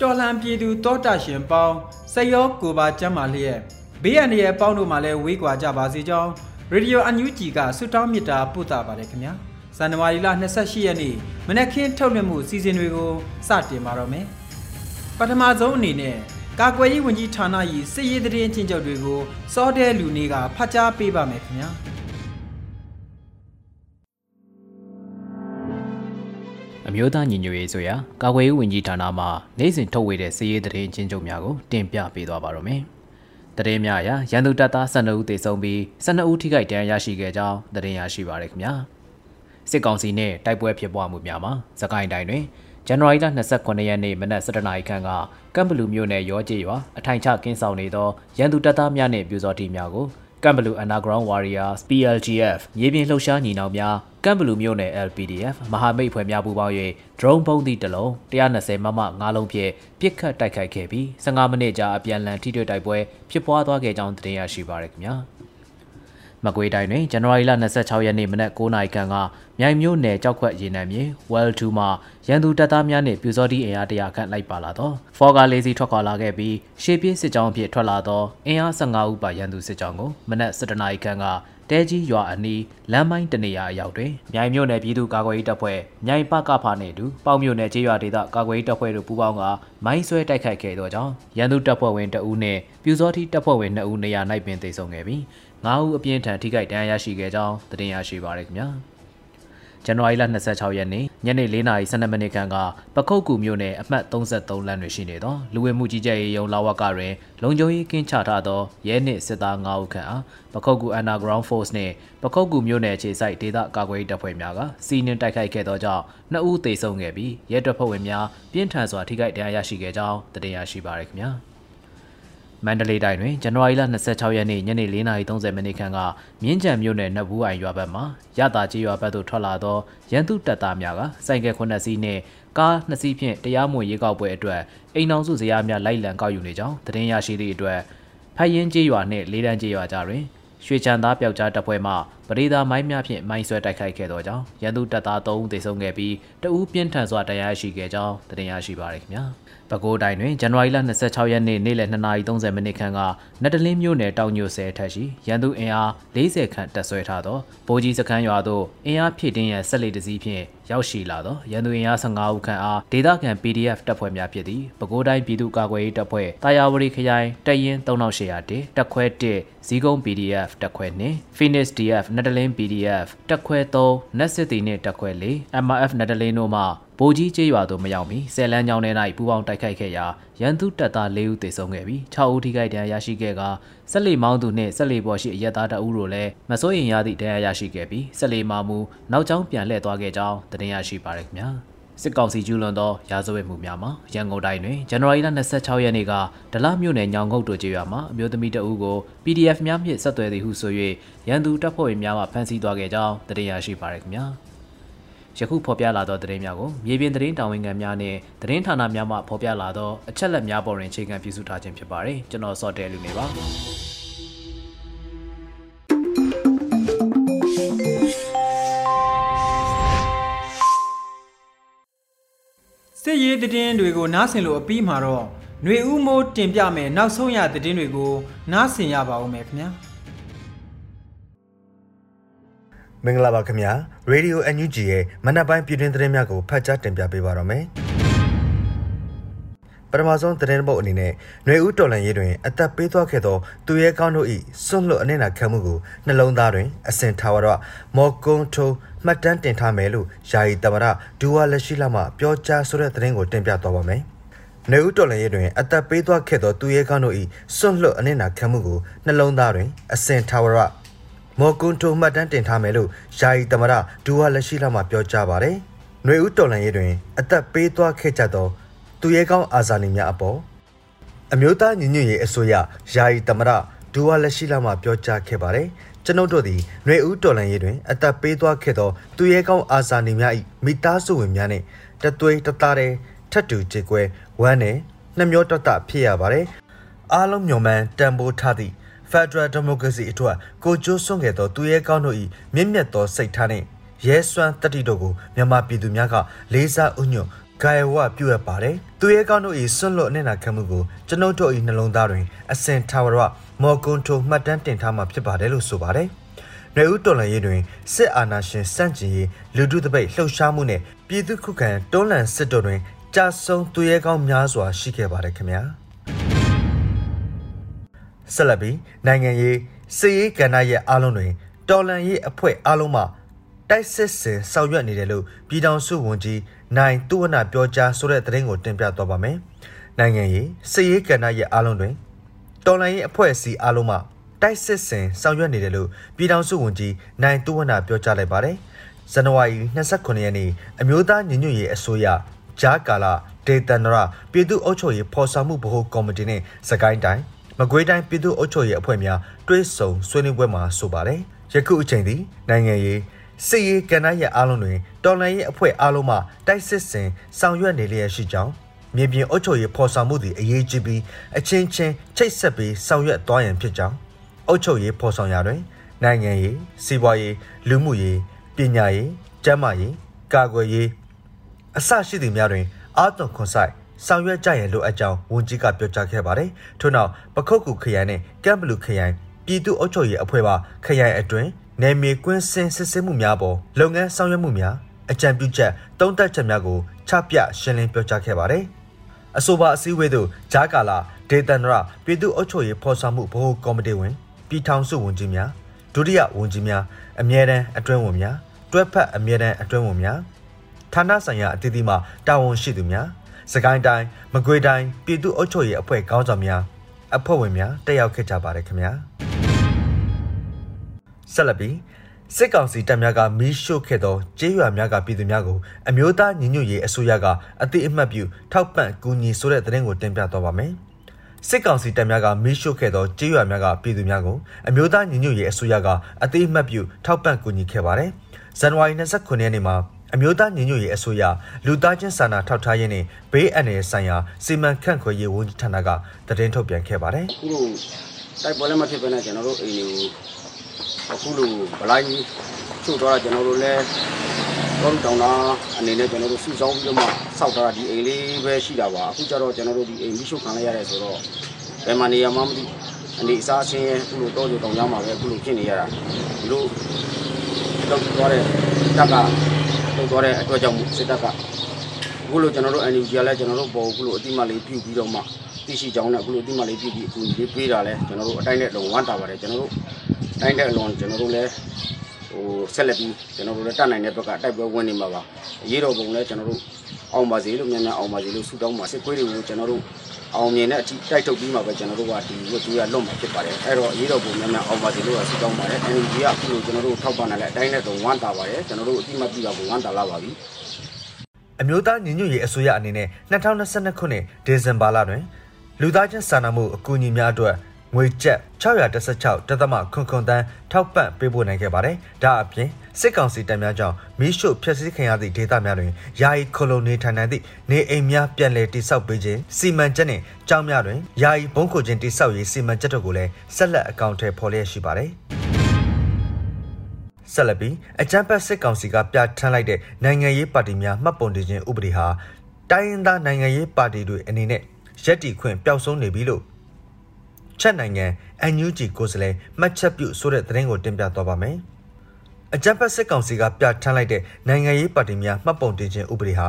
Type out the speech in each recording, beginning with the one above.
တော်လှန်ပြည်သူတောတာရှင်ပေါင်းစရောကိုပါကျမ်းမာလျက်ဘေးရန်ရဲ့ပေါင်းတို့မှလည်းဝေးကွာကြပါစေကြောင်းရေဒီယိုအန်ယူဂျီကဆုတောင်းမေတ္တာပို့တာပါတယ်ခင်ဗျာဇန်နဝါရီလ28ရက်နေ့မနက်ခင်းထုတ်လွှင့်မှုစီစဉ်တွေကိုစတင်ပါတော့မယ်ပထမဆုံးအနေနဲ့ကာကွယ်ရေးဝန်ကြီးဌာန၏စစ်ရေးသတင်းချင်းချုပ်တွေကိုစောတဲလူနေကဖတ်ကြားပေးပါမယ်ခင်ဗျာ မျိုးသားညီညွတ်ရေးဆိုရာကာကွယ်ရေးဝန်ကြီးဌာနမှနိုင်စဉ်ထုတ်ဝေတဲ့စစ်ရေးသတင်းချင်းချုပ်များကိုတင်ပြပေးသွားပါရမယ်။သတင်းများအရရန်သူတပ်သား12ဦးသေဆုံးပြီး12ဦးထိခိုက်ဒဏ်ရာရရှိခဲ့ကြောင်းသတင်းရရှိပါရခင်ဗျာ။စစ်ကောင်စီနဲ့တိုက်ပွဲဖြစ်ပွားမှုများမှာစကိုင်းတိုင်းတွင်ဇန်နဝါရီလ29ရက်နေ့မနက်7:00နာရီခန့်ကကမ်ဘလူမြို့နယ်ရောကျေးရွာအထိုင်ချကင်းဆောင်နေသောရန်သူတပ်သားများနှင့်ပြူစောတိများကို ကမ်ဘလူ Underground Warriors PLGF မြေပြင်လှုပ်ရှားညီနောင်များကမ်ဘလူမြို့နယ် LPDF မဟာမိတ်ဖွဲ့များပူးပေါင်း၍ drone ပုံးသည့်တစ်လုံး120မမ9လုံးဖြင့်ပစ်ခတ်တိုက်ခိုက်ခဲ့ပြီး15မိနစ်ကြာအပြန်အလှန်ထိတွေ့တိုက်ပွဲဖြစ်ပွားသွားခဲ့ကြောင်းသိရရှိပါရခင်ဗျာ မကွေးတိုင်းတွင်ဇန်နဝါရီလ26ရက်နေ့မနက်9:00နာရီခန့်ကမြိုင်မြို့နယ်ကြောက်ခွက်ရေနံမြေ Well 2မှရန်သူတပ်သားများနှင့်ပြူစောတိအင်အားတရာခန့်လိုက်ပါလာသောဖော်ကာလေးစီထွက်ခွာလာခဲ့ပြီးရှေ့ပြေးစစ်ကြောင်းအဖြစ်ထွက်လာသောအင်အား15ဦးပါရန်သူစစ်ကြောင်းကိုမနက်7:00နာရီခန့်ကတဲကြီးရွာအနီးလမ်းမိုင်းတနေရာအရောက်တွင်မြိုင်မြို့နယ်ပြည်သူ့ကာကွယ်ရေးတပ်ဖွဲ့မြိုင်ပကဖနှင့်အတူပေါမြို့နယ်ကျေးရွာဒေသကာကွယ်ရေးတပ်ဖွဲ့တို့ပူးပေါင်းကမိုင်းဆွဲတိုက်ခိုက်ခဲ့သောကြောင့်ရန်သူတပ်ဖွဲ့ဝင်တအူးနှင့်ပြူစောတိတပ်ဖွဲ့ဝင်2ဦးနေရာ၌ပင်သေဆုံးခဲ့ပြီး 9ဦးအပြင်းထန်ထိခိုက်ဒဏ်ရာရရှိခဲ့ကြောင်းသတင်းရရှိပါရခင်ဗျာ။ဇန်နဝါရီလ26ရက်နေ့ညနေ4:12မိနစ်ခန့်ကပခုတ်ကူမြို့နယ်အမှတ်33လမ်းတွင်ရှိနေသောလူဝင်မှုကြီးကြပ်ရေးရုံးလာဝကတွင်လုံခြုံရေးကင်းချထားသောရဲနှင့်စစ်သား9ဦးခန့်အားပခုတ်ကူ Underground Force နှင့်ပခုတ်ကူမြို့နယ်ခြေစိုက်ဒေသကာကွယ်ရေးတပ်ဖွဲ့များကစီးနင်းတိုက်ခိုက်ခဲ့သောကြောင့်2ဦးသေဆုံးခဲ့ပြီးရဲတပ်ဖွဲ့ဝင်များပြင်းထန်စွာထိခိုက်ဒဏ်ရာရရှိခဲ့ကြောင်းသိရရှိပါရခင်ဗျာ။ မန္တလေးတိုင်းတွင်ဇန်နဝါရီလ26ရက်နေ့ညနေ4:30မိနစ်ခန့်ကမြင်းကြံမြို့နယ်နတ်ဘူးအိုင်ရွာဘက်မှရတာကြီးရွာဘက်သို့ထွက်လာသောရန်သူတပ်သားများကစိုက်ကဲ9စီးနှင့်ကား2စီးဖြင့်တရားမဝင်ရေကောက်ပွဲအတွက်အိမ်အောင်စုဇရာများလိုက်လံကောက်ယူနေကြောင်းသတင်းရရှိသည့်အတွက်ဖတ်ရင်ကြီးရွာနှင့်လေးတန်းကြီးရွာကြားတွင်ရွှေချန်သားပျောက်ကြားတပ်ဖွဲ့မှပရိသာမိုင်းများဖြင့်မိုင်းဆွဲတိုက်ခိုက်ခဲ့သောကြောင့်ရန်သူတပ်သား3ဦးသေဆုံးခဲ့ပြီးတဦးပြင်းထန်စွာတရားရှိခဲ့ကြောင်းသတင်းရရှိပါရခင်ဗျာ။ပဲခူးတိုင်းတွင်ဇန်နဝါရီလ26ရက်နေ့နေ့လယ်2:30မိနစ်ခန့်ကနတလင်းမြို့နယ်တောင်ညိုဆဲထက်ရှိရန်သူအင်အား40ခန့်တပ်ဆွဲထားသောဗိုလ်ကြီးစခန်းရွာသို့အင်အားဖြည့်တင်းရန်ဆက်လက်တစည်းဖြင့်ရောက်ရှိလာသောရန်သူအင်အား15ဦးခန့်အားဒေသခံ PDF တပ်ဖွဲ့များဖြစ်သည့်ပဲခူးတိုင်းပြည်သူ့ကာကွယ်ရေးတပ်ဖွဲ့တာယာဝတီခရိုင်တရင်3800တက်ခွဲ1ဇီးကုန်း PDF တက်ခွဲ2 Phoenix DF နတလင်း PDF တက်ခွဲ3နက်စစ်တီနှင့်တက်ခွဲ4 MRF နတလင်းတို့မှဗိုလ်ကြီးကျေးရွာသို့မရောက်မီဆယ်လန်းကျောင်းထဲ၌ပူးပေါင်းတိုက်ခိုက်ခဲ့ရာရန်သူတပ်သား၄ဦးသေဆုံးခဲ့ပြီး6ဦးထိခိုက်ဒဏ်ရာရရှိခဲ့ကဆက်လီမောင်းသူနှင့်ဆက်လီပေါ်ရှိအရက်သားတအုပ်တို့လည်းမစိုးရင်ရသည့်ဒဏ်ရာရရှိခဲ့ပြီးဆက်လီမာမူနောက်ကျောင်းပြန်လှည့်သွားခဲ့ကြောင်းတင်ရရှိပါရခင်ဗျာ စစ်ကောင်စီကျူးလွန်သောရာဇဝတ်မှုများမှာရန်ကုန်တိုင်းတွင်ဇန်နဝါရီလ26ရက်နေ့ကဒလမြို့နယ်ညောင်ငုတ်တို့ကျေးရွာမှာအမျိုးသမီးတအုပ်ကို PDF များဖြင့်ဆက်သွယ်သည်ဟုဆို၍ရန်သူတပ်ဖွဲ့ဝင်များမှဖမ်းဆီးသွားခဲ့ကြောင်းတင်ရရှိပါရခင်ဗျာယခုဖော်ပြလာသောသတင်းများကိုမြေပြင်သတင်းတာဝန်ခံများနှင့်သတင်းဌာနများမှဖော်ပြလာသောအချက်လက်များပေါ်တွင်အခြေခံပြုစုထားခြင်းဖြစ်ပါတယ်ကျွန်တော်စောတဲလူနေပါ စစ်ရေးသတင်းတွေကိုနားဆင်လို့အပြီးမှာတော့ຫນွေဦးမိုးတင်ပြမယ်နောက်ဆုံးရသတင်းတွေကိုနားဆင်ရပါဦးမယ်ခင်ဗျာမင်္ဂလာပါခင်ဗျာရေဒီယို NUG ရဲ့မနက်ပိုင်းပြည်တွင်းသတင်းများကိုဖတ်ကြားတင်ပြပေးပါတော့မယ် ပထမဆုံးသတင်းပုတ်အနေနဲ့ຫນွေဦးတော်လန်ရေးတွင်အသက်ပေးသွားခဲ့သောသူရဲကောင်းတို့၏စွန့်လွတ်အနစ်နာခံမှုကိုနှလုံးသားတွင်အစင်ထာဝရမော်ကွန်ထိုမှတ်တမ်းတင်ထားမယ်လို့ယာယီတမရဒူဝါလက်ရှိလာမှပြောကြားဆိုတဲ့သတင်းကိုတင်ပြသွားပါမယ်နေဦးတော်လည်းရဲ့တွင်အသက်ပေးသွားခဲ့သောသူရဲကောင်းတို့၏စွန့်လွတ်အနစ်နာခံမှုကိုနှလုံးသားတွင်အစင်ထာဝရမော်ကွန်တိုမှတ်တမ်းတင်ထားမယ်လို့ယာယီတမရဒူဝါလက်ရှိလာမှပြောကြားပါတယ်။နှွေဦးတော်လန်ရဲ့တွင်အသက်ပေးသွားခဲ့ကြသော သူရဲကောင်းအာဇာနည်များအပေါ်အမျိုးသားညီညွတ်ရေးအစိုးရယာယီတမရဒူဝါလက်ရှိလာမှပြောကြားခဲ့ပါတယ်။ကျွန်ုပ်တို့သည်နှွေဦးတော်လန်ရေးတွင် အသက်ပေးသွားခဲ့သောသူရဲကောင်းအာဇာနည်များ၏မိသားစုဝင်များနှင့်တသွေးတသားတဲ့ထတ်တူကြေကွဲဝမ်းနဲ့နှမျောတတဖြစ်ရပါတယ်။အားလုံးမျှော်မှန်းတန်ဖိုးထားသည့် Federal Democracy အတွက်ကိုကျိုးစွန့်ခဲ့သောသူရဲကောင်းတို့၏မြင့်မြတ်သောစိတ်ထားနှင့်ရဲစွမ်းတတိတို့ကိုမြန်မာပြည်သူများကလေးစားဥညွတ် ဂါယဝပြုအပ်ပါတယ်။သူရဲကောင်းတို့၏ဆွန့်လွတ်အနစ်နာခံမှုကိုကျွန်ုပ်တို့၏နှလုံးသားတွင်အစင်ထာဝရမော်ကွန်ထိုမှတ်တမ်းတင်ထားမှာဖြစ်ပါတယ်လို့ဆိုပါတယ်။နေဦးတော်လန်ရေးတွင်စစ်အာဏာရှင်စန့်ကျင်ရေးလူထုတပိတ်လှုပ်ရှားမှုနဲ့ပြည်သူခုခံတွန်းလှန်စစ်တို့တွင်ကြာဆုံးသူရဲကောင်းများစွာရှိခဲ့ပါတယ်ခင်ဗျာ။ဆက်လက်ပြီးနိုင်ငံရေးစစ်ရေးကဏ္ဍရဲ့အားလုံးတွင်တော်လန်ရေးအဖွဲ့အားလုံးမှ တိုက်စစ်စင်ဆောင်ရွက်နေတယ်လို့ပြည်ထောင်စုဝန်ကြီးနိုင်သူဝနပြောကြားဆိုတဲ့သတင်းကိုတင်ပြသွားပါမယ်။နိုင်ငံရေးစစ်ရေးကဏ္ဍရဲ့အားလုံးတွင်တော်လန်ရေးအဖွဲ့အစည်းအားလုံးမှတိုက်စစ်စင်ဆောင်ရွက်နေတယ်လို့ပြည်ထောင်စုဝန်ကြီးနိုင်သူဝနပြောကြားလိုက်ပါတယ်။ဇန်နဝါရီ29ရက်နေ့အမျိုးသားညီညွတ်ရေးအစိုးရဂျာကာလာဒေတနရာပြည်သူ့အုပ်ချုပ်ရေးဖော်ဆောင်မှုဗဟိုကော်မတီနဲ့စကိုင်းတိုင်းမကွေးတိုင်းပြည်သူ့အုပ်ချုပ်ရေးအဖွဲ့များတွဲဆုံဆွေးနွေးပွဲမှာဆိုပါတယ်ယခုအချိန်သည်နိုင်ငံရေး စစ်ရေးကဏ္ဍရဲ့အားလုံးတွင်တော်လှန်ရေးအဖွဲ့အားလုံးမှတိုက်စစ်စင်ဆောင်ရွက်နေလျက်ရှိကြောင်းမြေပြင်အုပ်ချုပ်ရေးဖော်ဆောင်မှုသည်အရေးကြီးပြီးအချင်းချင်းချိတ်ဆက်ပြီးဆောင်ရွက်သွားရန်ဖြစ်ကြောင်းအုပ်ချုပ်ရေးဖော်ဆောင်ရာတွင် နိုင်ငံရေးစီးပွားရေးလူမှုရေးပညာရေးကျန်းမာရေးကာကွယ်ရေးအစရှိသည့်များတွင်အာသွန်ခွန်ဆိုင်ဆောင်ရွက်ကြရန်လိုအပ်ကြောင်းဝန်ကြီးကပြောကြားခဲ့ပါတယ်။ထို့နောက်ပခုတ်ကူခရိုင်နဲ့ကမ်ဘလူခရိုင်ပြည်သူ့အုပ်ချုပ်ရေးအဖွဲ့ပါခရိုင်အတွင်း နယ်မြေကွင်းစင်စစ်ဆေးမှုများပေါ်လုပ်ငန်းဆောင်ရွက်မှုများအကြံပြုချက်တုံးတက်ချက်များကိုချပြရှင်းလင်းပြောကြားခဲ့ပါတယ်။အဆိုပါအစည်းအဝေးသို့ဂျာကာလာဒေတန်ဒရာပြည်သူ့အုပ်ချုပ်ရေးဖော်ဆောင်မှုဗဟိုကော်မတီဝင်ပြည်ထောင်စုဝန်ကြီးများဒုတိယဝန်ကြီးများအမြဲတမ်းအတွင်းဝန်များတွဲဖက်အမြဲတမ်းအတွင်းဝန်များဌာနဆိုင်ရာအသီးသီးမှတာဝန်ရှိသူများစကိုင်းတိုင်းမကွေးတိုင်းပြည်သူ့အုပ်ချုပ်ရေးအဖွဲ့ခေါင်းဆောင်များအဖွဲ့ဝင်များတက်ရောက်ခဲ့ကြပါတယ်ခင်ဗျာ ဆက်လက်ပြီးစစ်ကောင်စီတပ်များကမီးရှို့ခဲ့သောကျေးရွာများကပြည်သူများကိုအမျိုးသားညီညွတ်ရေးအစိုးရကအတိအမှတ်ပြုထောက်ပံ့ကူညီဆိုတဲ့သတင်းကိုတင်ပြသွားပါမယ်စစ်ကောင်စီတပ်များကမီးရှို့ခဲ့သောကျေးရွာများကပြည်သူများကိုအမျိုးသားညီညွတ်ရေးအစိုးရကအတိအမှတ်ပြုထောက်ပံ့ကူညီခဲ့ပါတယ်ဇန်နဝါရီ29ရက်နေ့မှာအမျိုးသားညီညွတ်ရေးအစိုးရလူသားချင်းစာနာထောက်ထားရေးနဲ့ဘေးအန္တရာယ်ဆိုင်ရာစီမံခန့်ခွဲရေးဝန်ကြီးဌာနကသတင်းထုတ်ပြန်ခဲ့ပါတယ်။အခုလိုတိုက်ပွဲလည်းမဖြစ်ဘဲနဲ့ကျွန်တော်တို့အိမ်တွေကို အခုလိုဗလိုက်ချုပ်သွားတာကျွန်တော်တို့လည်းတော့တောင်းတာအနေနဲ့ကျွန်တော်တို့စုဆောင်းပြီးတော့မှစောက်ထားတာဒီအိမ်လေးပဲရှိတာပါအခုကျတော့ကျွန်တော်တို့ဒီအိမ်မိရှုခံလိုက်ရတယ်ဆိုတော့ဘယ်မှာနေရမှမသိအနေအစားအချင်းအခုလိုတော့ကြတောင်းရမှာပဲအခုလိုဖြစ်နေရတာဒီလိုတော့သွားတဲ့တက်ကထုတ်သွားတဲ့အတွက်ကြောင့်စစ်တပ်ကအခုလိုကျွန်တော်တို့ NUG ကလည်းကျွန်တော်တို့ပေါ်အခုလိုအတိမလေးပြုပြီးတော့မှ သိရှိကြောင်းနဲ့အခုလိုအတိမလေးပြုပြီးအခုလေးပေးတာလဲကျွန်တော်တို့အတိုင်းနဲ့လုံဝမ်းတာပါတယ်ကျွန်တော်တို့တိုင်းတဲ့အလွန်ကျွန်တော်တို့လည်းဟိုဆက်လက်ပြီးကျွန်တော်တို့လည်းတတ်နိုင်တဲ့ဘက်ကတိုက်ပွဲဝင်နေမှာပါအရေးတော်ပုံလည်းကျွန်တော်တို့အောင်ပါစေလို့မြန်မြန်အောင်ပါစေလို့ဆုတောင်းပါစစ်ခွေးတွေကိုကျွန်တော်တို့အောင်မြင်တဲ့အထိတိုက်ထုတ်ပြီးမှပဲကျွန်တော်တို့ကဒီဝတ်တူရလွတ်မှာဖြစ်ပါတယ်အဲ့တော့အရေးတော်ပုံများများအောင်ပါစေလို့ဆုတောင်းပါတယ် NUG ကအခုလိုကျွန်တော်တို့ထောက်ပံ့နိုင်တဲ့အတိုင်းနဲ့တော့ဝမ်းတာပါတယ်ကျွန်တော်တို့အတိမတ်ပြတာကိုဝမ်းတာလာပါပြီအမျိုးသားညီညွတ်ရေးအစိုးရအနေနဲ့2022ခုနှစ်ဒီဇင်ဘာလတွင် လူသားချင်းစာနာမှုအကူအညီများအတွက်ငွေကျပ်616တသမခွန်ခွန်တန်းထောက်ပံ့ပေးပို့နိုင်ခဲ့ပါတယ်။ဒါအပြင်စစ်ကောင်စီတပ်များကြောင့်မီးရှို့ဖျက်ဆီးခံရသည့်ဒေသများတွင်ယာယီခလိုနေထိုင်နိုင်သည့်နေအိမ်များပြန်လည်တည်ဆောက်ပေးခြင်းစီမံချက်နှင့်ကြောင်းများတွင်ယာယီဘုံခိုခြင်းတည်ဆောက်ရေးစီမံချက်တို့ကိုလည်းဆက်လက်အကောင့်ထဲပေါ်လျက်ရှိပါတယ်။ဆက်လက်ပြီးအကြံပတ်စစ်ကောင်စီကပြဋ္ဌာန်းလိုက်တဲ့နိုင်ငံရေးပါတီများမှတ်ပုံတင်ခြင်းဥပဒေဟာတိုင်းရင်းသားနိုင်ငံရေးပါတီတွေအနေနဲ့ ရက်တီခွင့်ပျောက်ဆုံးနေပြီလို့ချက်နိုင်ငံ NUG ကိုယ်စားလှယ်မှတ်ချက်ပြုဆိုတဲ့သတင်းကိုတင်ပြသွားပါမယ်။အကြံဖက်စစ်ကောင်စီကပြဋ္ဌာန်းလိုက်တဲ့နိုင်ငံရေးပါတီများမှတ်ပုံတင်ခြင်းဥပဒေဟာ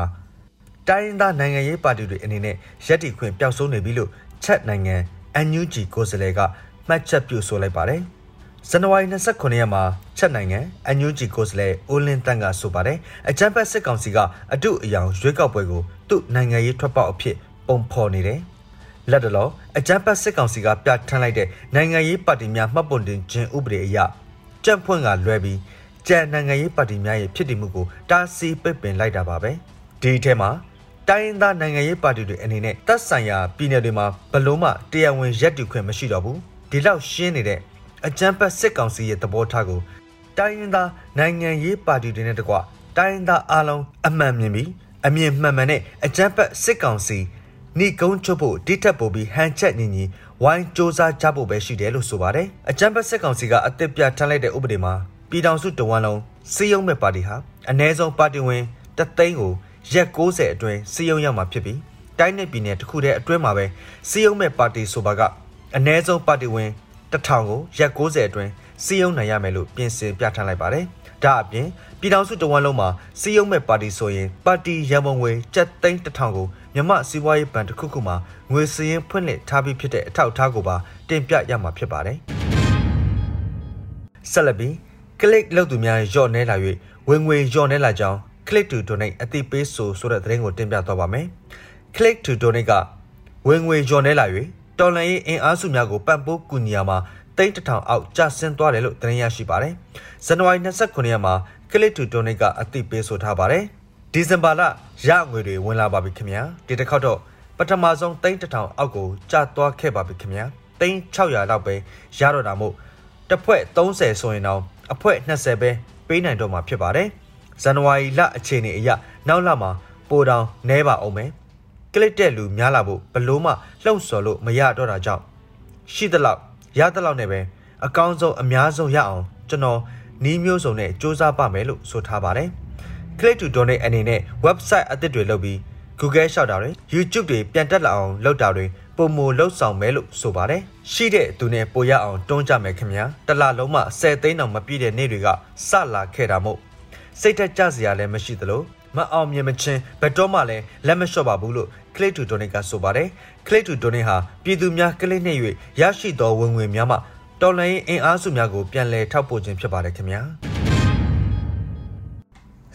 တိုင်းရင်းသားနိုင်ငံရေးပါတီတွေအနေနဲ့ရက်တီခွင့်ပျောက်ဆုံးနေပြီလို့ချက်နိုင်ငံ NUG ကိုယ်စားလှယ်ကမှတ်ချက်ပြုဆိုလိုက်ပါတယ်။ဇန်နဝါရီ29ရက်မှာချက်နိုင်ငံ NUG ကိုယ်စားလှယ်ဦးလင်းတန်းကဆိုပါတယ်။အကြံဖက်စစ်ကောင်စီကအတုအယောင်ရွေးကောက်ပွဲကိုသူ့နိုင်ငံရေးထွက်ပေါက်အဖြစ် ပုံဖော်နေတယ်။လက်တလောအကြံဖက်စစ်ကောင်စီကပြဋ္ဌာန်းလိုက်တဲ့နိုင်ငံရေးပါတီများမှတ်ပုံတင်ခြင်းဥပဒေအရကြံ့ဖွင့်ကလွဲပြီးကြံနိုင်ငံရေးပါတီများရဲ့ဖြစ်တည်မှုကိုတားဆီးပိတ်ပင်လိုက်တာပါပဲဒီထဲမှာတိုင်းရင်းသားနိုင်ငံရေးပါတီတွေအနေနဲ့တပ်ဆိုင်ရာပြည်နယ်တွေမှာဘလို့မှတရားဝင်ရက်တူခွင့်မရှိတော့ဘူးဒီလောက်ရှင်းနေတဲ့အကြမ်းဖက်စစ်ကောင်စီရဲ့သဘောထားကိုတိုင်းရင်းသားနိုင်ငံရေးပါတီတွေနဲ့တကွတိုင်းရင်းသားအားလုံးအမှန်မြင်ပြီးအမြင်မှန်မှန်နဲ့အကြမ်းဖက်စစ်ကောင်စီ နှိကုန်းချုပ်ဖို့တိထက်ပိုပြီးဟန်ချက်ညီညီဝိုင်းစ조사ကြဖို့ပဲရှိတယ်လို့ဆိုပါတယ်အကြမ်းဖက်စစ်ကောင်စီကအသစ်ပြထမ်းလိုက်တဲ့ဥပဒေမှာပြည်ထောင်စုတဝန်လုံးစီယုံမဲ့ပါတီဟာအ ਨੇ ဆုံးပါတီဝင်တသိန်းကိုရက်60အတွင်းစီယုံရမှာဖြစ်ပြီးတိုင်းနယ်ပြည်နယ်တစ်ခုတည်းအတွင်းမှာပဲစီယုံမဲ့ပါတီဆိုပါကအ ਨੇ ဆုံးပါတီဝင်တထောင်ကိုရက်60အတွင်းစီယုံနိုင်ရမယ်လို့ပြင်ဆင်ပြဋ္ဌာန်းလိုက်ပါတယ်။ ဒါအပြင်ပြည်ထောင်စုတဝန်လုံးမှာစီယုံမဲ့ပါတီဆိုရင်ပါတီရန်ပုံငွေကျပ်သိန်းတထောင်ကိုမြမစီးပွားရေးဘဏ်တစ်ခုခုမှာငွေစည်ရင်ဖွင့်လှစ်ထားပြီးဖြစ်တဲ့အထောက်အထားကိုပါတင်ပြရမှာဖြစ်ပါတယ်။ဆက်လက်ပြီးကလစ်လောက်သူများယော့နေလာ၍ဝင်ငွေယော့နေလာကြောင်း click to donate အတိပေးဆိုဆိုတဲ့သတင်းကိုတင်ပြသွားပါမယ်။ click to donate ကဝင်ငွေယော့နေလာ၍တော်လန်ရေးအင်အားစုများကိုပံ့ပိုးကူညီရမှာ တိတ်တထောင်အောက်ကျဆင်းသွားတယ်လို့သတင်းရရှိပါတယ်။ဇန်နဝါရီ29ရက်မှာ click to donate ကအတိပေးဆိုထားပါတယ်။ဒီဇင်ဘာလရငွေတွေဝင်လာပါပြီခင်ဗျာ။ဒီတစ်ခေါက်တော့ပထမဆုံးတိတ်တထောင်အောက်ကိုကျသွားခဲ့ပါပြီခင်ဗျာ။တိတ်600လောက်ပဲရတော့တာမို့တစ်ဖွဲ့30ဆိုရင်တော့အဖွဲ20ပဲပေးနိုင်တော့မှာဖြစ်ပါတယ်။ဇန်နဝါရီလအခြေအနေအရနောက်လမှာပိုတောင်နဲပါအောင်မယ်။ကလစ်တဲ့လူများလာဖို့ဘလို့မှလှုပ်ဆော်လို့မရတော့တာကြောင့်ရှိသလောက် ရသလောက်နဲ့ပဲအကောင်းဆုံးအများဆုံးရအောင်ကျွန်တော်နီးမျိုးစုံနဲ့စူးစမ်းပါမယ်လို့ဆိုထားပါတယ်။ Click to donate အနေနဲ့ website အသစ်တွေလုပ်ပြီး Google ရှောက်တာတွေ YouTube တွေပြန်တက်လာအောင်လုပ်တာတွေပုံမလှုပ်ဆောင်မယ်လို့ဆိုပါတယ်ရှိတဲ့သူနဲ့ပိုရအောင်တွန်းကြမယ်ခင်ဗျာတလလုံးမှ10သိန်းတောင်မပြည့်တဲ့နေ့တွေကစလာခဲ့တာမို့စိတ်သက်ကြစရာလည်းမရှိသလိုမအောင်မြင်မချင်းဘယ်တော့မှလည်းလက်မလျှော့ပါဘူးလို့ Click to Donate ကဆိုပါတယ် Click to Donate ဟာပြည်သူများကလစ်နဲ့၍ရရှိသောဝင်ငွေများမှတော်လှန်ရေးအင်အားစုများကိုပြန်လည်ထောက်ပို့ခြင်းဖြစ်ပါတယ်ခင်ဗျာ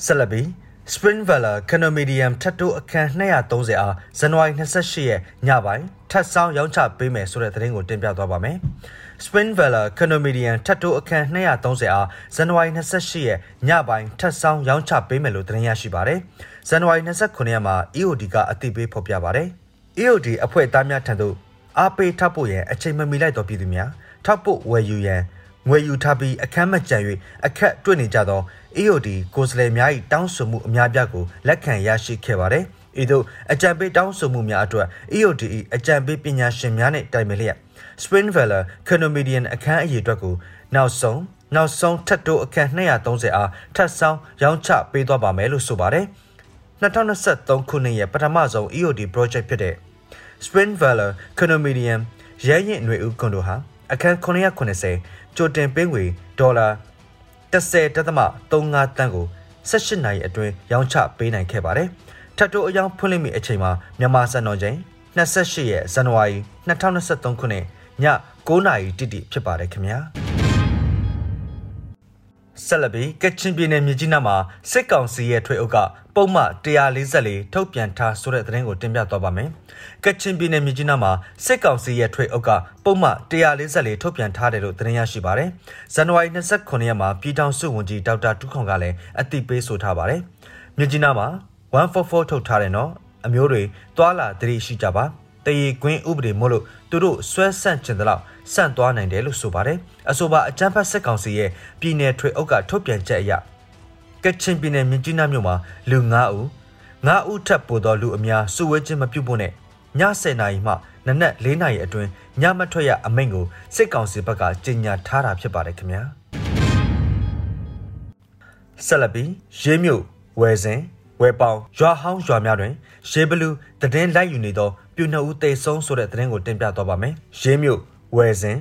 ဆက်လက်ပြီး Spring Valley Condominium ထပ်တိုးအခန်း230အားဇန်နဝါရီ28ရက်ညပိုင်းထပ်ဆောင်ရောင်းချပေးမယ်ဆိုတဲ့သတင်းကိုတင်ပြသွားပါမယ်။ Spring Valley Condominium ထပ်တိုးအခန်း230အားဇန်နဝါရီ28ရက်ညပိုင်းထပ်ဆောင်ရောင်းချပေးမယ်လို့သတင်းရရှိပါတယ်။ဇန်နဝါရီ29ရက်မှာ EOD ကအသိပေးဖော်ပြပါတယ်။ EOD အဖွဲ့သားများထံသို့အားပေးထပ်ဖို့ရန်အချိန်မမီလိုက်သောပြည်သူများထောက်ပို့ဝယ်ယူရန်ငွေယူထားပြီးအခမ်းမကြံ၍အခက်တွေ့နေကြသော EOD ကိုယ်စားလှယ်များ၏တောင်းဆိုမှုအများပြားကိုလက်ခံရရှိခဲ့ပါတယ်။ဤသို့အကြံပေးတောင်းဆိုမှုများအတွက် EOD ၏အကြံပေးပညာရှင်များနှင့်တိုင်ပင်လျက် Spring Valley Condominium အခန်းအရေးအတွက်ကိုနောက်ဆုံးနောက်ဆုံးထပ်တိုးအခန်း230အားထပ်ဆောင်ရောင်းချပေးသွားပါမယ်လို့ဆိုပါတယ်။2023ခုနှစ်ရဲ့ပထမဆုံး EOD project ဖြစ်တဲ့ Spring Valley Condominium ရဲရင်ຫນွေဦးကွန်ဒိုဟာအခန်း990ကြိုတင်ပေးငွေဒေါ်လာ10.35တန်းကို18နိုင်အတွင်းရောင်းချပေးနိုင်ခဲ့ပါတယ်။ထပ်တိုးအယောင်ဖွင့်လှစ်မိအချိန်မှာမြန်မာစံတော်ချိန်28ရက်ဇန်နဝါရီ2023ခုနှစ်ည9နာရီတိတိဖြစ်ပါတယ်ခင်ဗျာ။ ဆက်လက်ပြီးကချင်ပြည်နယ်မြကြီးနားမှာစစ်ကောင်စီရဲ့ထွေအုပ်ကပုံမှန်144ထုတ်ပြန်ထားဆိုတဲ့သတင်းကိုတင်ပြသွားပါမယ်။ကချင်ပြည်နယ်မြကြီးနားမှာစစ်ကောင်စီရဲ့ထွေအုပ်ကပုံမှန်144ထုတ်ပြန်ထားတယ်လို့သတင်းရရှိပါတယ်။ဇန်နဝါရီ29ရက်မှာပြည်ထောင်စုဝန်ကြီးဒေါက်တာတူးခွန်ကလည်းအသိပေးဆိုထားပါတယ်။မြကြီးနားမှာ144ထုတ်ထားတယ်နော်။အမျိုးတွေတွာလာတတိရှိကြပါ။ တရေကွင်းဥပဒေမို့လို့သူတို့ဆွဲဆန့်ကျင်တဲ့လောက်ဆန့်သွားနိုင်တယ်လို့ဆိုပါတယ်အဆိုပါအကြမ်းဖက်စစ်ကောင်စီရဲ့ပြည်내ထွေအုပ်ကထုတ်ပြန်ချက်အရကချင်ပြည်နယ်မြကြီးနားမြို့မှာလူ9ဦး9ဦးထပ်ပို့သောလူအများစုဝေးခြင်းမပြုဖို့နဲ့ည10နာရီမှနနက်4နာရီအတွင်းညမထွက်ရအမိန့်ကိုစစ်ကောင်စီဘက်ကကြေညာထားတာဖြစ်ပါတယ်ခင်ဗျာဆက်လက်ပြီးရေးမြို့ဝယ်စဉ် ဝယ်ပေါင်ရွာဟောင်းရွာများတွင်ရေဘလူးတည်င်းလိုက်ယူနေသောပြူနှစ်ဦးတေဆုံးဆိုတဲ့သတင်းကိုတင်ပြသွားပါမယ်။ရင်းမြို့ဝယ်စဉ်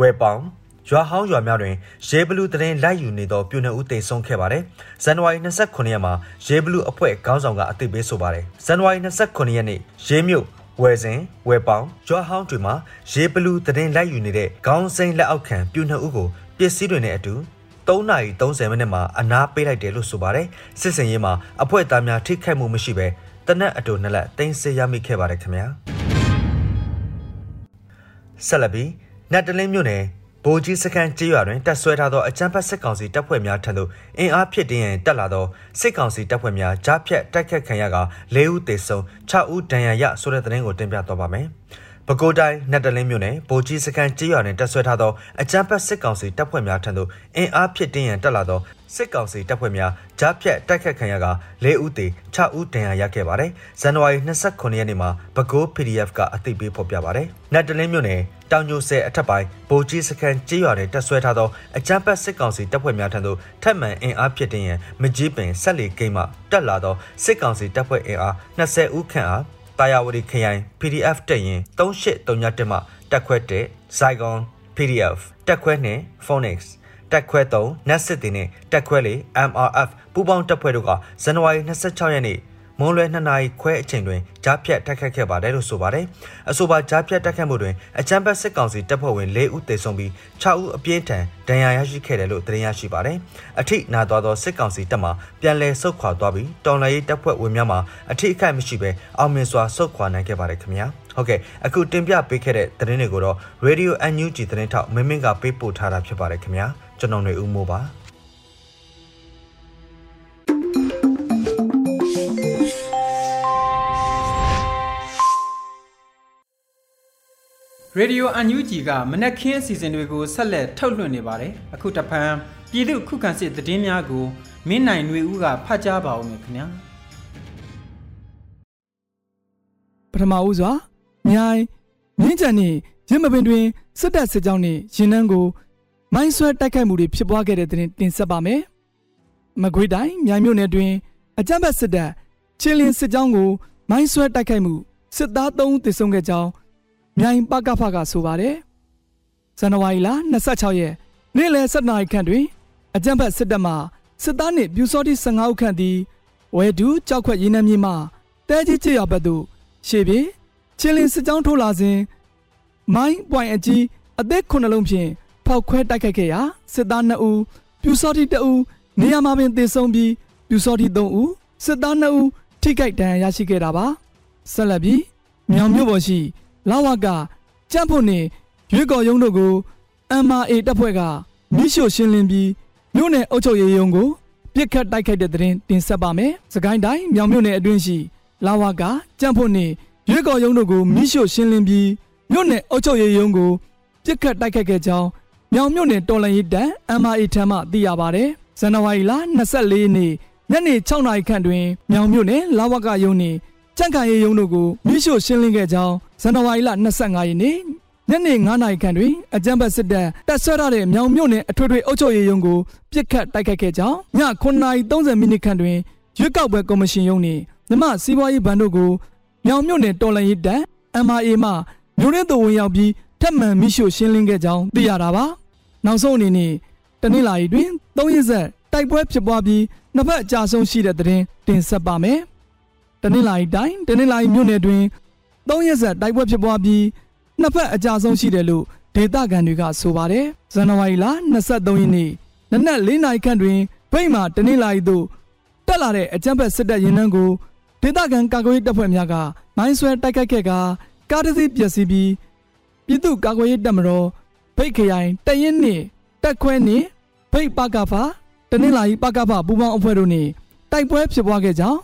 ဝယ်ပေါင်ရွာဟောင်းရွာများတွင်ရဲဘလူးတရင်လိုက်ယူနေသောပြိုနှက်ဦးတေဆုံးခဲ့ပါတယ်။ဇန်နဝါရီ29ရက်မှာရဲဘလူးအဖွဲ့ခေါင်းဆောင်ကအသိပေးဆိုပါတယ်။ဇန်နဝါရီ29ရက်နေ့ရဲမြို့ဝယ်စဉ်ဝယ်ပေါင်ရွာဟောင်းတွေမှာရေဘလူးတရင်လိုက်ယူနေတဲ့ခေါင်းစိမ်းလက်အောက်ခံပြူနှစ်ဦးကိုပစ္စည်းတွေနဲ့အတူ 3နာရီ30မိနစ်မှာအနားပေးလိုက်တယ်လို့ဆိုပါတယ်စစ်စင်ရေးမှာအဖွဲ့သားများထိခိုက်မှုမရှိဘဲတနက်အတူနှစ်လက်တင်ဆက်ရမိခဲ့ပါတယ်ခင်ဗျာဆက်လက်ပြီးနတ်တလင်းမြို့နယ်ဗိုလ်ကြီးစခန်းကြေးရွာတွင်တပ်ဆွဲထားသောအကြမ်းဖက်စစ်ကောင်စီတပ်ဖွဲ့များထံသို့အင်အားဖြစ်တင်းရန်တက်လာသောစစ်ကောင်စီတပ်ဖွဲ့များကြားဖြတ်တိုက်ခတ်ခံရက၄ဦးသေဆုံး6ဦးဒဏ်ရာရဆိုတဲ့သတင်းကိုတင်ပြသွားပါမယ်။ ပဲခူးတိုင်းနတ်တလင်းမြို့နယ်ဗိုလ်ကြီးစခန်းကြေးရွာတွင်တပ်ဆွဲထားသောအကြမ်းဖက်စစ်ကောင်စီတပ်ဖွဲ့များထံသို့အင်အားဖြစ်တင်းရန်တက်လာသောစစ်ကောင်စီတပ်ဖွဲ့များကြားဖြတ်တိုက်ခတ်ခံရက၄ဦးသေ6ဦးဒဏ်ရာရခဲ့ပါတယ်။ဇန်နဝါရီ29ရက်နေ့မှာပဲခူး PDF ကအသိပေးဖော်ပြပါတယ်။နတ်တလင်းမြို့နယ်တောင်ညိုဆဲအထက်ပိုင်းဗိုလ်ကြီးစခန်းကြေးရွာတွင်တပ်ဆွဲထားသောအကြမ်းဖက်စစ်ကောင်စီတပ်ဖွဲ့များထံသို့ထပ်မံအင်အားဖြစ်တင်းရန်မကြီးပင်ဆက်လီဂိမ်းမှတက်လာသောစစ်ကောင်စီတပ်ဖွဲ့အင်အား20ဦးခန့်အား တာယာဝတီခရိုင် PDF တက်ရင်3831မှတက်ခွဲ1 Saigon PDF တက်ခွဲ2 Phoenix တက်ခွဲ3 Net City နဲ့တက်ခွဲ4 MRF ပူးပေါင်းတပ်ဖွဲ့တို့ကဇန်နဝါရီ26ရက်နေ့ မွန်လွယ်2နာရီခွဲအချိန်တွင်ကြားဖြတ်တိုက်ခတ်ခဲ့ပါတယ်လို့ဆိုပါတယ်။အဆိုပါကြားဖြတ်တိုက်ခတ်မှုတွင်အကြမ်းဖက်စစ်ကောင်စီတပ်ဖွဲ့ဝင်၄ဦးသေဆုံးပြီး6ဦးအပြင်းထန်ဒဏ်ရာရရှိခဲ့တယ်လို့သတင်းရရှိပါတယ်။အထိနာသွားသောစစ်ကောင်စီတပ်မှပြန်လည်ဆုတ်ခွာသွားပြီးတော်လှန်ရေးတပ်ဖွဲ့ဝင်များမှအထိအခိုက်မရှိဘဲအောင်မြင်စွာဆုတ်ခွာနိုင်ခဲ့ပါတယ်ခင်ဗျာ။ဟုတ်ကဲ့အခုတင်ပြပေးခဲ့တဲ့သတင်းတွေကိုတော့ Radio NUG သတင်းထောက်မင်းမင်းကပေးပို့ထားတာဖြစ်ပါတယ်ခင်ဗျာ။ကျွန်တော်ຫນွေဦးမိုးပါ။ ရေဒီယိုအန်ယူဂျီကမနက်ခင်းအစီအစဉ်တွေကိုဆက်လက်ထုတ်လွှင့်နေပါတယ်။အခုတဖန်ပြည်သူခုခံစစ်သတင်းများကိုမင်းနိုင်ຫນွေဦးကဖတ်ကြားပါဦးမယ်ခင်ဗျာ။ပထမဦးစွာမြိုင်မြင်းကြံနှင့်ရင်းမပင်တွင်စစ်တပ်စစ်ကြောင်းနှင့်ရင်နှန်းကိုမိုင်းဆွဲတိုက်ခိုက်မှုတွေဖြစ်ပွားခဲ့တဲ့တဲ့တင်ဆက်ပါမယ်။မကွေးတိုင်းမြိုင်မြို့နယ်တွင်အကြမ်းဖက်စစ်တပ်ချင်းလင်းစစ်ကြောင်းကိုမိုင်းဆွဲတိုက်ခိုက်မှုစစ်သား3ဦးသေဆုံးခဲ့ကြောင်း မြိုင်ပကဖကဆိုပါတယ်။ဇန်နဝါရီလ26ရက်နေ့လယ်7နာရီခန့်တွင်အကြံဖတ်စစ်တပ်မှစစ်သားနှင့်ပြူစောတိ15ဦးခန့်သည်ဝဲဒူးကြောက်ခွက်ရင်းနှမြင့်မှတဲကြီးချေရဘက်သို့ရှေ့ပြေချင်းလင်းစစ်ကြောင်းထိုးလာစဉ်မိုင်းပွိုင်အကြီးအသက်ခုနှလုံးဖြင့်ဖောက်ခွဲတိုက်ခိုက်ခဲ့ရာစစ်သား2ဦးပြူစောတိ2ဦးနေရာမှာပင်သေဆုံးပြီးပြူစောတိ3ဦးစစ်သား2ဦးထိခိုက်ဒဏ်ရာရရှိခဲ့တာပါဆက်လက်ပြီးမြောင်မြို့ပေါ်ရှိ လာဝကကြံ့ဖို့နေရွေးကော်ရုံးတို့ကို MRA တပ်ဖွဲ့ကမိရှို့ရှင်းလင်းပြီးမြို့နယ်အုပ်ချုပ်ရေးရုံးကိုပြစ်ခတ်တိုက်ခိုက်တဲ့တဲ့တင်တင်ဆက်ပါမယ်။စကိုင်းတိုင်းမြောင်မြို့နယ်အတွင်းရှိလာဝကကြံ့ဖို့နေရွေးကော်ရုံးတို့ကိုမိရှို့ရှင်းလင်းပြီးမြို့နယ်အုပ်ချုပ်ရေးရုံးကိုပြစ်ခတ်တိုက်ခိုက်ခဲ့ကြောင်းမြောင်မြို့နယ်တော်လှန်ရေးတပ် MRA ထံမှသိရပါတယ်။ဇန်နဝါရီလ24ရက်နေ့ညနေ6နာရီခန့်တွင်မြောင်မြို့နယ်လာဝကရုံးနှင့် ကြန့်ခိုင်ရေးရုံးတို့ကိုမိရှို့ရှင်းလင်းခဲ့ကြောင်းဇန်နဝါရီလ25ရက်နေ့ညနေ9နာရီခန့်တွင်အကြမ်းဖက်စစ်တပ်တပ်ဆွဲထားတဲ့မြောင်မြို့နယ်အထွေထွေအုပ်ချုပ်ရေးရုံးကိုပြစ်ခတ်တိုက်ခိုက်ခဲ့ကြောင်းည9:30မိနစ်ခန့်တွင်ရွေးကောက်ပွဲကော်မရှင်ရုံးနှင့်မြမစီးပွားရေးဘဏ်တို့ကိုမြောင်မြို့နယ်တော်လှန်ရေးတပ် MRA မှမြို့ရဲသူဝင်ရောက်ပြီးထပ်မံမိရှို့ရှင်းလင်းခဲ့ကြောင်းသိရတာပါနောက်ဆုံးအနေနဲ့တနင်္လာရီတွင်၃ရက်ဆက်တိုက်ပွဲဖြစ်ပွားပြီးနှစ်ဖက်အကြဆုံးရှိတဲ့တဲ့တင်တင်ဆက်ပါမယ် တနင်္လာရီတိုင်းတနင်္လာရီမြို့နယ်တွင်၃ရက်ဆက်တိုက်ပွဲဖြစ်ပွားပြီးနှစ်ဖက်အကြဆုံးရှိတယ်လို့ဒေသခံတွေကဆိုပါတယ်ဇန်နဝါရီလ23ရက်နေ့နနက်၄နာရီခန့်တွင်ဗိတ်မှာတနင်္လာရီသို့တက်လာတဲ့အကြမ်းဖက်စစ်တပ်ရင်နှန်းကိုဒေသခံကာကွယ်ရေးတပ်ဖွဲ့များကမိုင်းဆွဲတိုက်ခိုက်ခဲ့ကာကားတစ်စီးပျက်စီးပြီးပြည်သူ့ကာကွယ်ရေးတပ်မတော်ဗိတ်ခရိုင်တရင်နှင့်တက်ခွဲနှင့်ဗိတ်ပကဖာတနင်္လာရီပကဖပူပေါင်းအဖွဲ့တို့နှင့်တိုက်ပွဲဖြစ်ပွားခဲ့ကြောင်း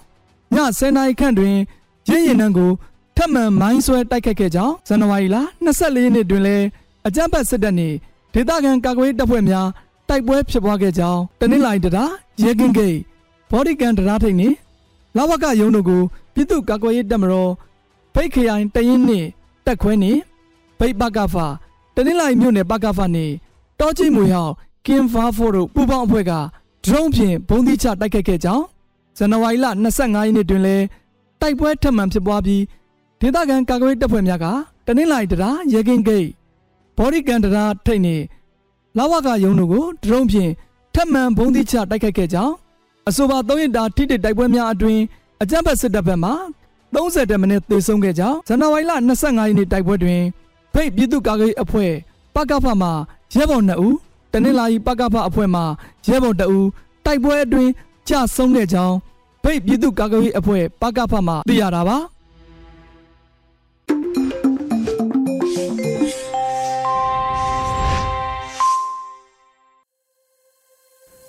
ည10နာရီခန့်တွင်ရင်းရင်နှန်းကိုထပ်မံမိုင်းဆွဲတိုက်ခတ်ခဲ့ကြောင်းဇန်နဝါရီလ24ရက်နေ့တွင်လည်းအကြမ်းဖက်စစ်တပ်နှင့်ဒေသခံကာကွယ်တပ်ဖွဲ့များတိုက်ပွဲဖြစ်ပွားခဲ့ကြောင်းတနင်္လာရီတရာရဲကင်းဂိတ်ဘော်ဒီကန်တရာထိတ်နှင့်လာဝကရုံးတို့ကိုပြည်သူ့ကာကွယ်ရေးတပ်မတော်ဗိတ်ခရိုင်တရင်နှင့်တက်ခွဲနှင့်ဗိတ်ပကဖာတနင်္လာရီမြို့နယ်ပကဖာနှင့်တောချင်းမွေဟောင်းကင်ဖာဖိုတို့ပူပေါင်းအဖွဲ့ကဒရုန်းဖြင့်ဘုံသီးချတိုက်ခိုက်ခဲ့ကြောင်း ဇန်နဝါရီလ25ရက်နေ့တွင်လည်းတိုက်ပွဲထပ်မံဖြစ်ပွားပြီးဒေသခံကာကွယ်တပ်ဖွဲ့များကတနင်္လာရီတရာရေကင်းဂိတ်ဘော်ဒီကန်တရာထိတ်နေလာဝကယုံတို့ကိုဒရုန်းဖြင့်ထပ်မံဘုံသီးချတိုက်ခိုက်ခဲ့ကြောင်းအဆိုပါ၃ရက်တာထိတစ်တိုက်ပွဲများအတွင်အကြမ်းဖက်စစ်တပ်ဘက်မှ30တက်မင်းသေဆုံးခဲ့ကြောင်းဇန်နဝါရီလ25ရက်နေ့တိုက်ပွဲတွင်ဖိတ်ပြည်သူ့ကာကွယ်အဖွဲ့ပကဖမှရဲဘော်2ဦးတနင်္လာရီပကဖအဖွဲ့မှရဲဘော်2ဦးတိုက်ပွဲအတွင် ကြဆုံးခဲ့ကြောင်းဖိတ်ပြည်သူ့ကာကွယ်အဖွဲ့ပကဖမှသိရတာပါ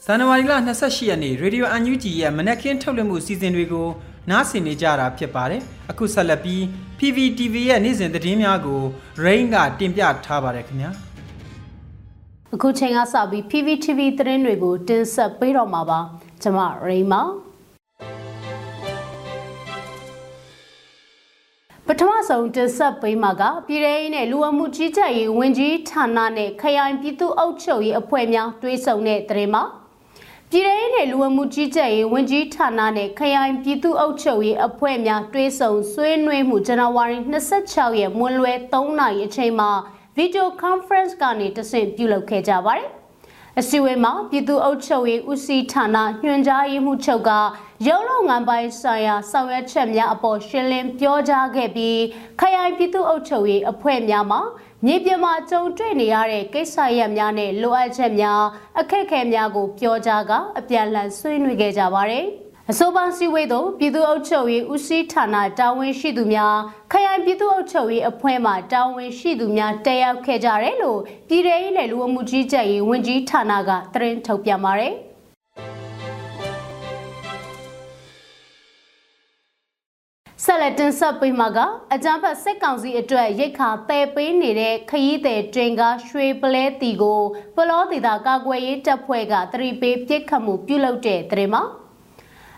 ဇန်နဝါရီလ28ရက်နေ့ရေဒီယိုအန်ယူဂျီရဲ့မနက်ခင်းထုတ်လွှင့်မှုစီစဉ်တွေကိုနားဆင်နေကြတာဖြစ်ပါတယ်။အခုဆက်လက်ပြီး PVTV ရဲ့နေ့စဉ်သတင်းများကို Rain ကတင်ပြထားပါတယ်ခင်ဗျာ။အခုချိန်ကစပြီး PVTV သတင်းတွေကိုတင်ဆက်ပေးတော့မှာပါ။ ကျွန်မ Rain ပါ။ပထမဆုံးတင်ဆက်ပေးမှာကပြည်ထောင်နဲ့လူဝမှုကြီးကြပ်ရေးဝန်ကြီးဌာနနဲ့ခရိုင်ပြည်သူ့အုပ်ချုပ်ရေးအဖွဲ့များတွဲဆုံတဲ့သတင်းမှာပြည်ထောင်နဲ့လူဝမှုကြီးကြပ်ရေးဝန်ကြီးဌာနနဲ့ခရိုင်ပြည်သူ့အုပ်ချုပ်ရေးအဖွဲ့များတွဲဆုံဆွေးနွေးမှုဇန်နဝါရီ26ရက်မွန်းလွဲ3နာရီအချိန်မှာ video conference ကနေတဆင့်ပြုလုပ်ခဲ့ကြပါတယ်။ အစည်းအဝေးမှာပြည်သူ့အုပ်ချုပ်ရေးဦးစီးဌာနညွှန်ကြားရေးမှူးချုပ်ကရုံးလုံငန်းပိုင်းဆိုင်ရာဆောင်ရွက်ချက်များအပေါ်ရှင်းလင်းပြောကြားခဲ့ပြီးခရိုင်ပြည်သူ့အုပ်ချုပ်ရေးအဖွဲ့များမှာမြေပြင်မှာကြုံတွေ့နေရတဲ့ကိစ္စရပ်များနဲ့လိုအပ်ချက်များအခက်အခဲများကိုပြောကြားကအပြန်အလှန်ဆွေးနွေးခဲ့ကြပါတယ်။ အဆိုပါစီဝေးသို့ပြည်သူ့အုပ်ချုပ်ရေးဦးစီးဌာနတာဝန်ရှိသူများခရိုင်ပြည်သူ့အုပ်ချုပ်ရေးအဖွဲ့မှတာဝန်ရှိသူများတက်ရောက်ခဲ့ကြတယ်လို့ပြည်ထောင်ရေးနယ်လူအမှုကြီးကြပ်ရေးဝန်ကြီးဌာနကသတင်းထုတ်ပြန်ပါတယ်။ဆက်လက်တင်ဆက်ပေးမှာကအကြမ်းဖက်စစ်ကောင်စီအတွက်ရိတ်ခါတဲပေးနေတဲ့ခရီးသည်တင်ကားရွှေပလဲတီကိုပလောဒေတာကာကွယ်ရေးတပ်ဖွဲ့ကတရီပေးပြစ်ခတ်မှုပြုလုပ်တဲ့တဲ့မှာ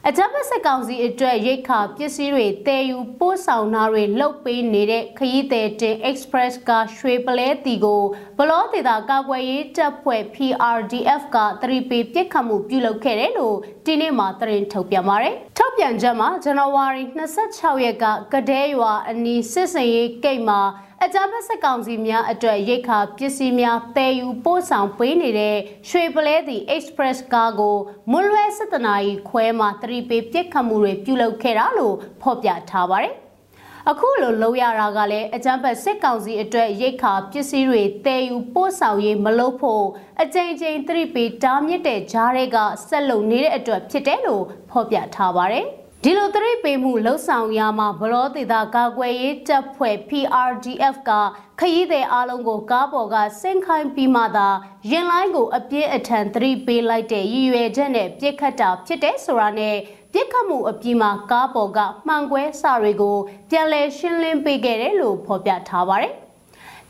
အကြမ်းဖက်စစ်ကောင်စီအတွက်ရိတ်ခါပစ္စည်းတွေတည်ယူပို့ဆောင်တာတွေလုပ်ပေးနေတဲ့ခရီးသည်တင် Express ကရွှေပလဲတီကိုဘလောဒေတာကာကွယ်ရေးတပ်ဖွဲ့ PRDF ကတရီပေပြစ်ခတ်မှုပြုလုပ်ခဲ့တယ်လို့ဒီနေ့မှသတင်းထုတ်ပြန်ပါတယ်။ထုတ်ပြန်ချက်မှာဇန်နဝါရီ26ရက်ကကဒဲရွာအနီးစစ်စင်ရေးဂိတ်မှာ အကြမ်းဖက်စစ်ကောင်စီများအတွက်ရိတ်ခါပစ္စည်းများတည်ယူပို့ဆောင်ပေးနေတဲ့ရွှေပလဲသည့် Express ကားကိုမွန်းလွဲ7နာရီခွဲမှာတရီပေပြစ်ခတ်မှုတွေပြုလုပ်ခဲ့တာလို့ဖော်ပြထားပါတယ်။အခုလိုလုပ်ရတာကလည်းအကြမ်းဖက်စစ်ကောင်စီအတွက်ရိတ်ခါပစ္စည်းတွေတည်ယူပို့ဆောင်ရေးမလုပ်ဖို့အကြိမ်ကြိမ်သတိပေးတားမြစ်တဲ့ကြားတွေကဆက်လုံနေတဲ့အတွက်ဖြစ်တယ်လို့ဖော်ပြထားပါတယ်။ ဒီလိုသတိပေးမှုလှုပ်ဆောင်ရမှာဘလောဒေတာကာကွယ်ရေးတပ်ဖွဲ့ PRDF ကခရီးသည်အလုံးကိုကားပေါ်ကဆင့်ခိုင်းပြီးမှသာရင်လိုင်းကိုအပြည့်အထန်သတိပေးလိုက်တဲ့ရည်ရွယ်ချက်နဲ့ပြစ်ခတ်တာဖြစ်တဲ့ဆိုတာနဲ့ပြစ်ခတ်မှုအပြီးမှာကားပေါ်ကမှန်ကွဲစာတွေကိုပြန်လည်ရှင်းလင်းပေးခဲ့တယ်လို့ဖော်ပြထားပါတယ်။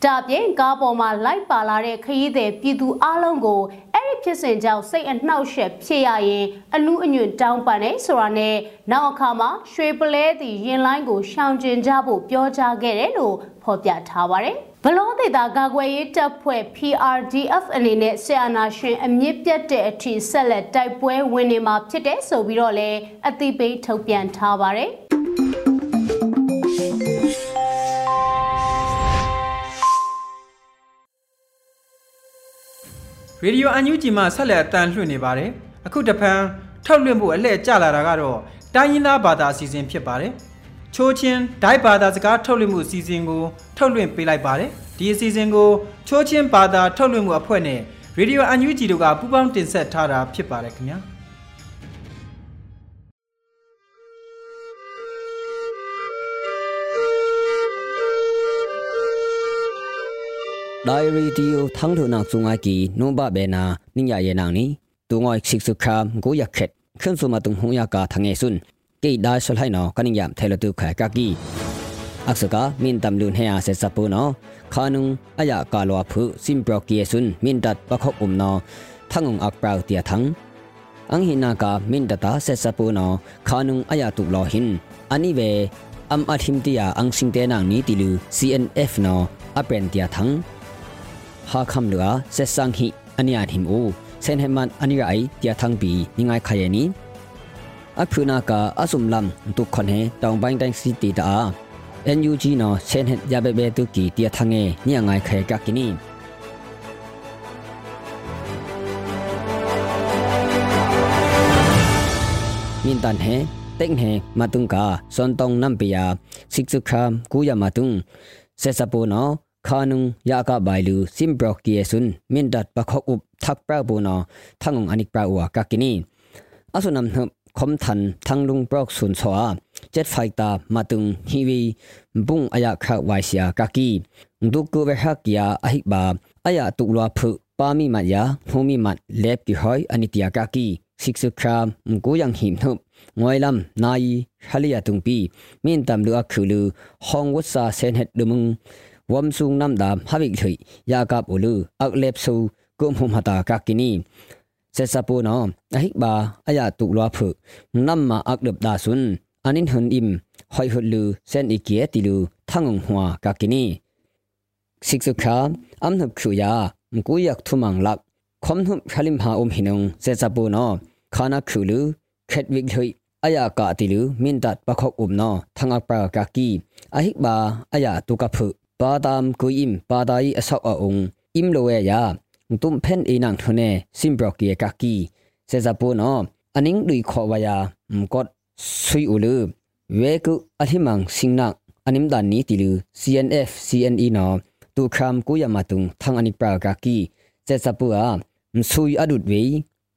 ဒါပြင်ကားပေါ်မှာလိုက်ပါလာတဲ့ခရီးသည်ပြည်သူအလုံးကိုအဲ့ဒီဖြစ်စဉ်ကြောင့်စိတ်အနှောက်အယှက်ဖြစ်ရရင်အနုအညွတ်တောင်းပန်နေဆိုတာနဲ့နောက်အခါမှာရွှေပလဲသည့်ရင်လိုင်းကိုရှောင်ကျဉ်ကြဖို့ပြောကြားခဲ့တယ်လို့ဖော်ပြထားပါတယ်ဘလောဒေတာကာကွယ်ရေးတပ်ဖွဲ့ PRDF အနေနဲ့ဆီယနာရှင်အမြင့်ပြတ်တဲ့အထိဆက်လက်တိုက်ပွဲဝင်နေမှာဖြစ်တဲ့ဆိုပြီးတော့လည်းအသိပေးထုတ်ပြန်ထားပါတယ်။ ရေဒီယိုအန်ယူဂျီမှဆက်လက်အတန်လွှင့်နေပါတယ်အခုတဖန်ထုတ်လွှင့်ဖို့အလှည့်ကျလာတာကတော့တိုင်းရင်းသားဘာသာအစီအစဉ်ဖြစ်ပါတယ်ချိုးချင်းဒိုက်ဘာသာစကားထုတ်လွှင့်မှုအစီအစဉ်ကိုထုတ်လွှင့်ပေးလိုက်ပါတယ်ဒီအစီအစဉ်ကိုချိုးချင်းဘာသာထုတ်လွှင့်မှုအဖွဲ့နဲ့ရေဒီယိုအန်ယူဂျီတို့ကပူးပေါင်းတင်ဆက်ထားတာဖြစ်ပါတယ်ခင်ဗျာ ဒိုင်ရီတီယိုထန်းထုနာဆုငါကီနိုဘဘေနာနိညာယေနာနီတူငွိုက်စစ်စုခမ်ကိုယခက်ခွန်းစုမတုံဟုယကာထငေဆွန်းကေဒါဆလဟိုင်နောကနိယမ်ထဲလတုခါကကီအခစကာမင်တမ်လွန်ဟေယာဆေစပူနောခါနုံအယာကာလောဖုစင်ပရောကီယေဆွန်းမင်တတ်ပခောက်အုံနောထငုံအက်ပရောတီယထန်းအန်ဟိနာကာမင်တတာဆေစပူနောခါနုံအယာတုလောဟင်အနိဝေအမ်အထင်တီယာအန်စင်တေနန်နီတီလူ CNF နောအပန်တီယထန်း ဟာခမ်လူအာဆက်ဆန်ဟိအနိယာဟိမိုစန်ဟမန်အနိရိုင်တျာသန်ဘီနိငိုင်ခယနီအဖုနာကာအစုံလမ်တုခွန်ဟေတောင်ပိုင်းတိုင်းစီတီတာ NUG နော်စန်ဟက်ရဘဘဲတုကီတျာသငေနိငိုင်ခယကကီနီမင်တန်ဟေต็งเฮมาตุงกาซอนตองนัมเปียสิกสุคามกูยามาตุงเซซาปูนอ พนากาอสุมลำตุกคนเฮตองบังแดงซิตีตา NUG เนาะเซนเฮยาเบเบตุกีเตียทังเงนี่ยังไงขยกักกินี min tan he tek he matung ka son tong nam pe ya sik su kham ku ya matung se sapo no khanung ya ka bailu sim brok ki sun min dat pa khok up thak pra bu no thangong anik pra wa ka kini asunam hnup khom than thanglung brok sun choa jet fighter matung hiwi bung aya kha waisia kaki nduk ku ve hakya ahik ba aya tukwa phu pami mat ya homi mat lep ki hoi anitia kaki siksu kram ngku yang him thup ngoi lam nai halia tung pi min tam lu akhulu hong wat sa sen het dumung wam sung nam dam havik thui ya kap ulu ak lep su kum hum hata kakini se sapu no ahik ba aya tu lwa phu nam ma ak lep da sun anin hun im hoi hut lu sen ikie ti lu thangong hwa kakini siksu kram am nup khu ya ngku yak thumang lak khom hum khalim ha um hinung se sapu no khana khulu khet wik thui aya ka tilu min dat pakhok um no thangak pra ka ki ahik ba aya tu ka phu pa tam ku im pa dai asok a ung im lo we ya tum phen e nang thune sim brok ye ka ki se za pu no aning dui kho wa ya mkot sui ulu we ku ahimang singnak anim dan ni tilu cnf cne no tu kham ku ya matung ပါတမ်ကူအင်ပါဒိုင်အဆောက်အုံအင်လိုဝဲယာတုံဖန်အင်းနန်ထုနေစင်ဘရော့ကီကကီစေဇပူနောအနင်းလူခေါ်ဝါယာကော့ဆွီဥလူဝဲကုအဟိမန်စင်နန်အနိမ်ဒန်နီတီလူ CNF CNE နောတူခမ်ကူယမတုံသံအနိပရာကကီစေဇပူအာဆူယအဒုဒဝေ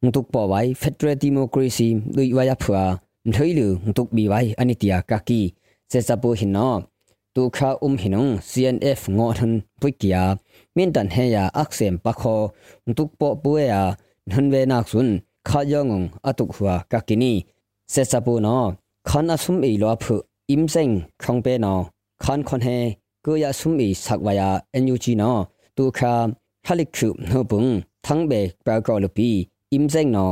ငတုပဝိုင်ဖက်ဒရယ်ဒီမိုကရေစီလူဝါယာဖွာထွေလူငတုဘီဝိုင်အနိတယာကကီစေဇပူဟင်နော tu kha um hinung cnf ngo thun puikia min tan he ya aksem pakho tuk po puya ya nan ve nak sun kha yongong atuk huwa kakini se sapu no khan asum e lo phu im seng khong pe no khan khon he ko ya sum e sakwa ya nu chi no tu kha halik khu no bung thang be pra ko lu pi im seng no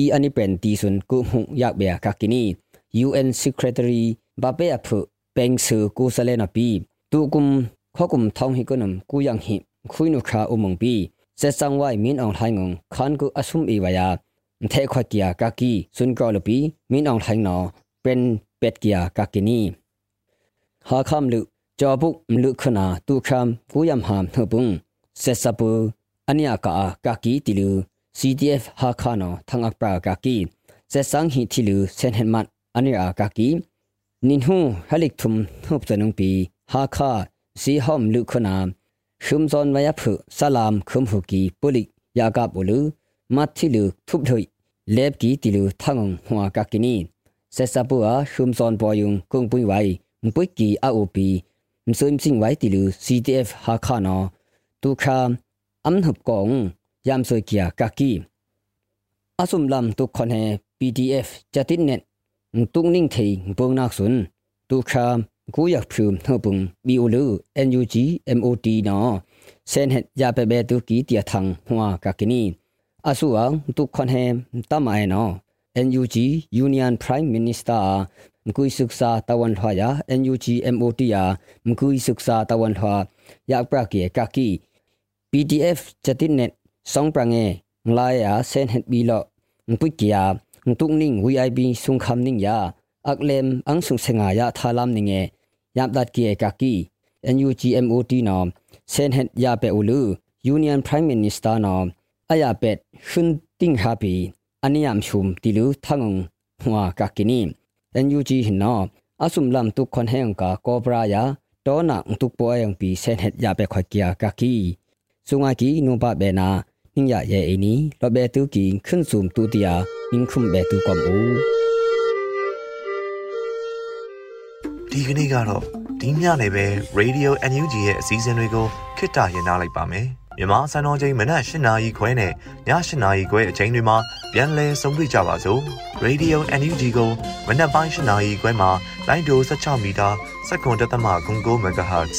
i ani pen ti sun ku mu yak be kakini un secretary ba pe aphu peng su ku sale na pi tu kum khokum thong hi kunum ku yang hi khuinu kha umong pi se sang wai min ong thai ngong khan ku asum i wa ya the khwa kia ka ki sun ko lo pi min ong thai no pen pet kia ka kini ha kham lu cho buk mlu khna tu kham ku yam ham thupung se sapu ania ka ka ki tilu CDF ဟာခါနောသငါပရာကကီစေဆန်းဟီတီလူစန်ဟန်မ นินหูฮัลิกทุมฮบจนุงปีฮาคาซีหอมลุขนามชุมซอนวายพุสลามคุมหุกีปุลิกยากาบุลือมัดที่ลือทุบถุยเล็บกีติลือทังงหัวกักกินีเซซาปัวชุมซอนปอยุงกุงปุยไวมปุยกีอาโอปีมซึมสิงไวติลือซีทีเอฟฮาคานอตูคามอัมหุบกองยามสวยเกียกักกีอาสุมลำตุกคนเฮ PDF จะติดเน็ต ตุงนิ่งเทงปงนักสุนตุคามกูอยากพิมเฮปุงบีอูลู NUG MOT นอเซนเฮยาเปเบตุกีเตียทังหัวกากินีอาสุอังตุกคนเฮตามายนอ NUG Union Prime Minister มกุยศึกษาตะวันทวายา NUG MOT ยามกุยศึกษาตะวันทวายากปราเกียกากี PDF จัตินเน็ตสองปรังเอลายาเซนเฮ ดบีโลปุกยาตุกนิ่ง VIB สุงคำนิ่งยาอักเลมอังสุงเสงายาทาลามนิ่งเอยามดัดเกียกากี NUGMOT นอมเซนเฮดยาเปอุลู Union Prime Minister นอมอายาเป็ดขึ้นติ้งฮาปีอันนี้ยามชุมติลูทั้งหัวกากินี NUG หินนออาสุมลำตุกคนแห่งกาโกบรายาตอนักตุกปอยงปีเซนเฮดยาเปขอยเกี ဟင်ရရဲ့အင်းနီလောဘဲတူကင်ခွန်းစုံတူတီယာဟင်ခုမ်ဘဲတူကွန်ဦးဒီကနေ့ကတော့ဒီညနေပဲ Radio NUG ရဲ့အစည်းအဝေးတွေကိုခਿੱတရရနိုင်ပါမယ်မြန်မာစံတော်ချိန်မနက်၈နာရီခွဲနဲ့ည၈နာရီခွဲအချိန်တွေမှာပြန်လည်ဆုံတွေ့ကြပါစို့ Radio NUG ကိုမနက်ပိုင်း၈နာရီခွဲမှာလိုင်းဒို16မီတာစက္ကန့်တသမ9 MHz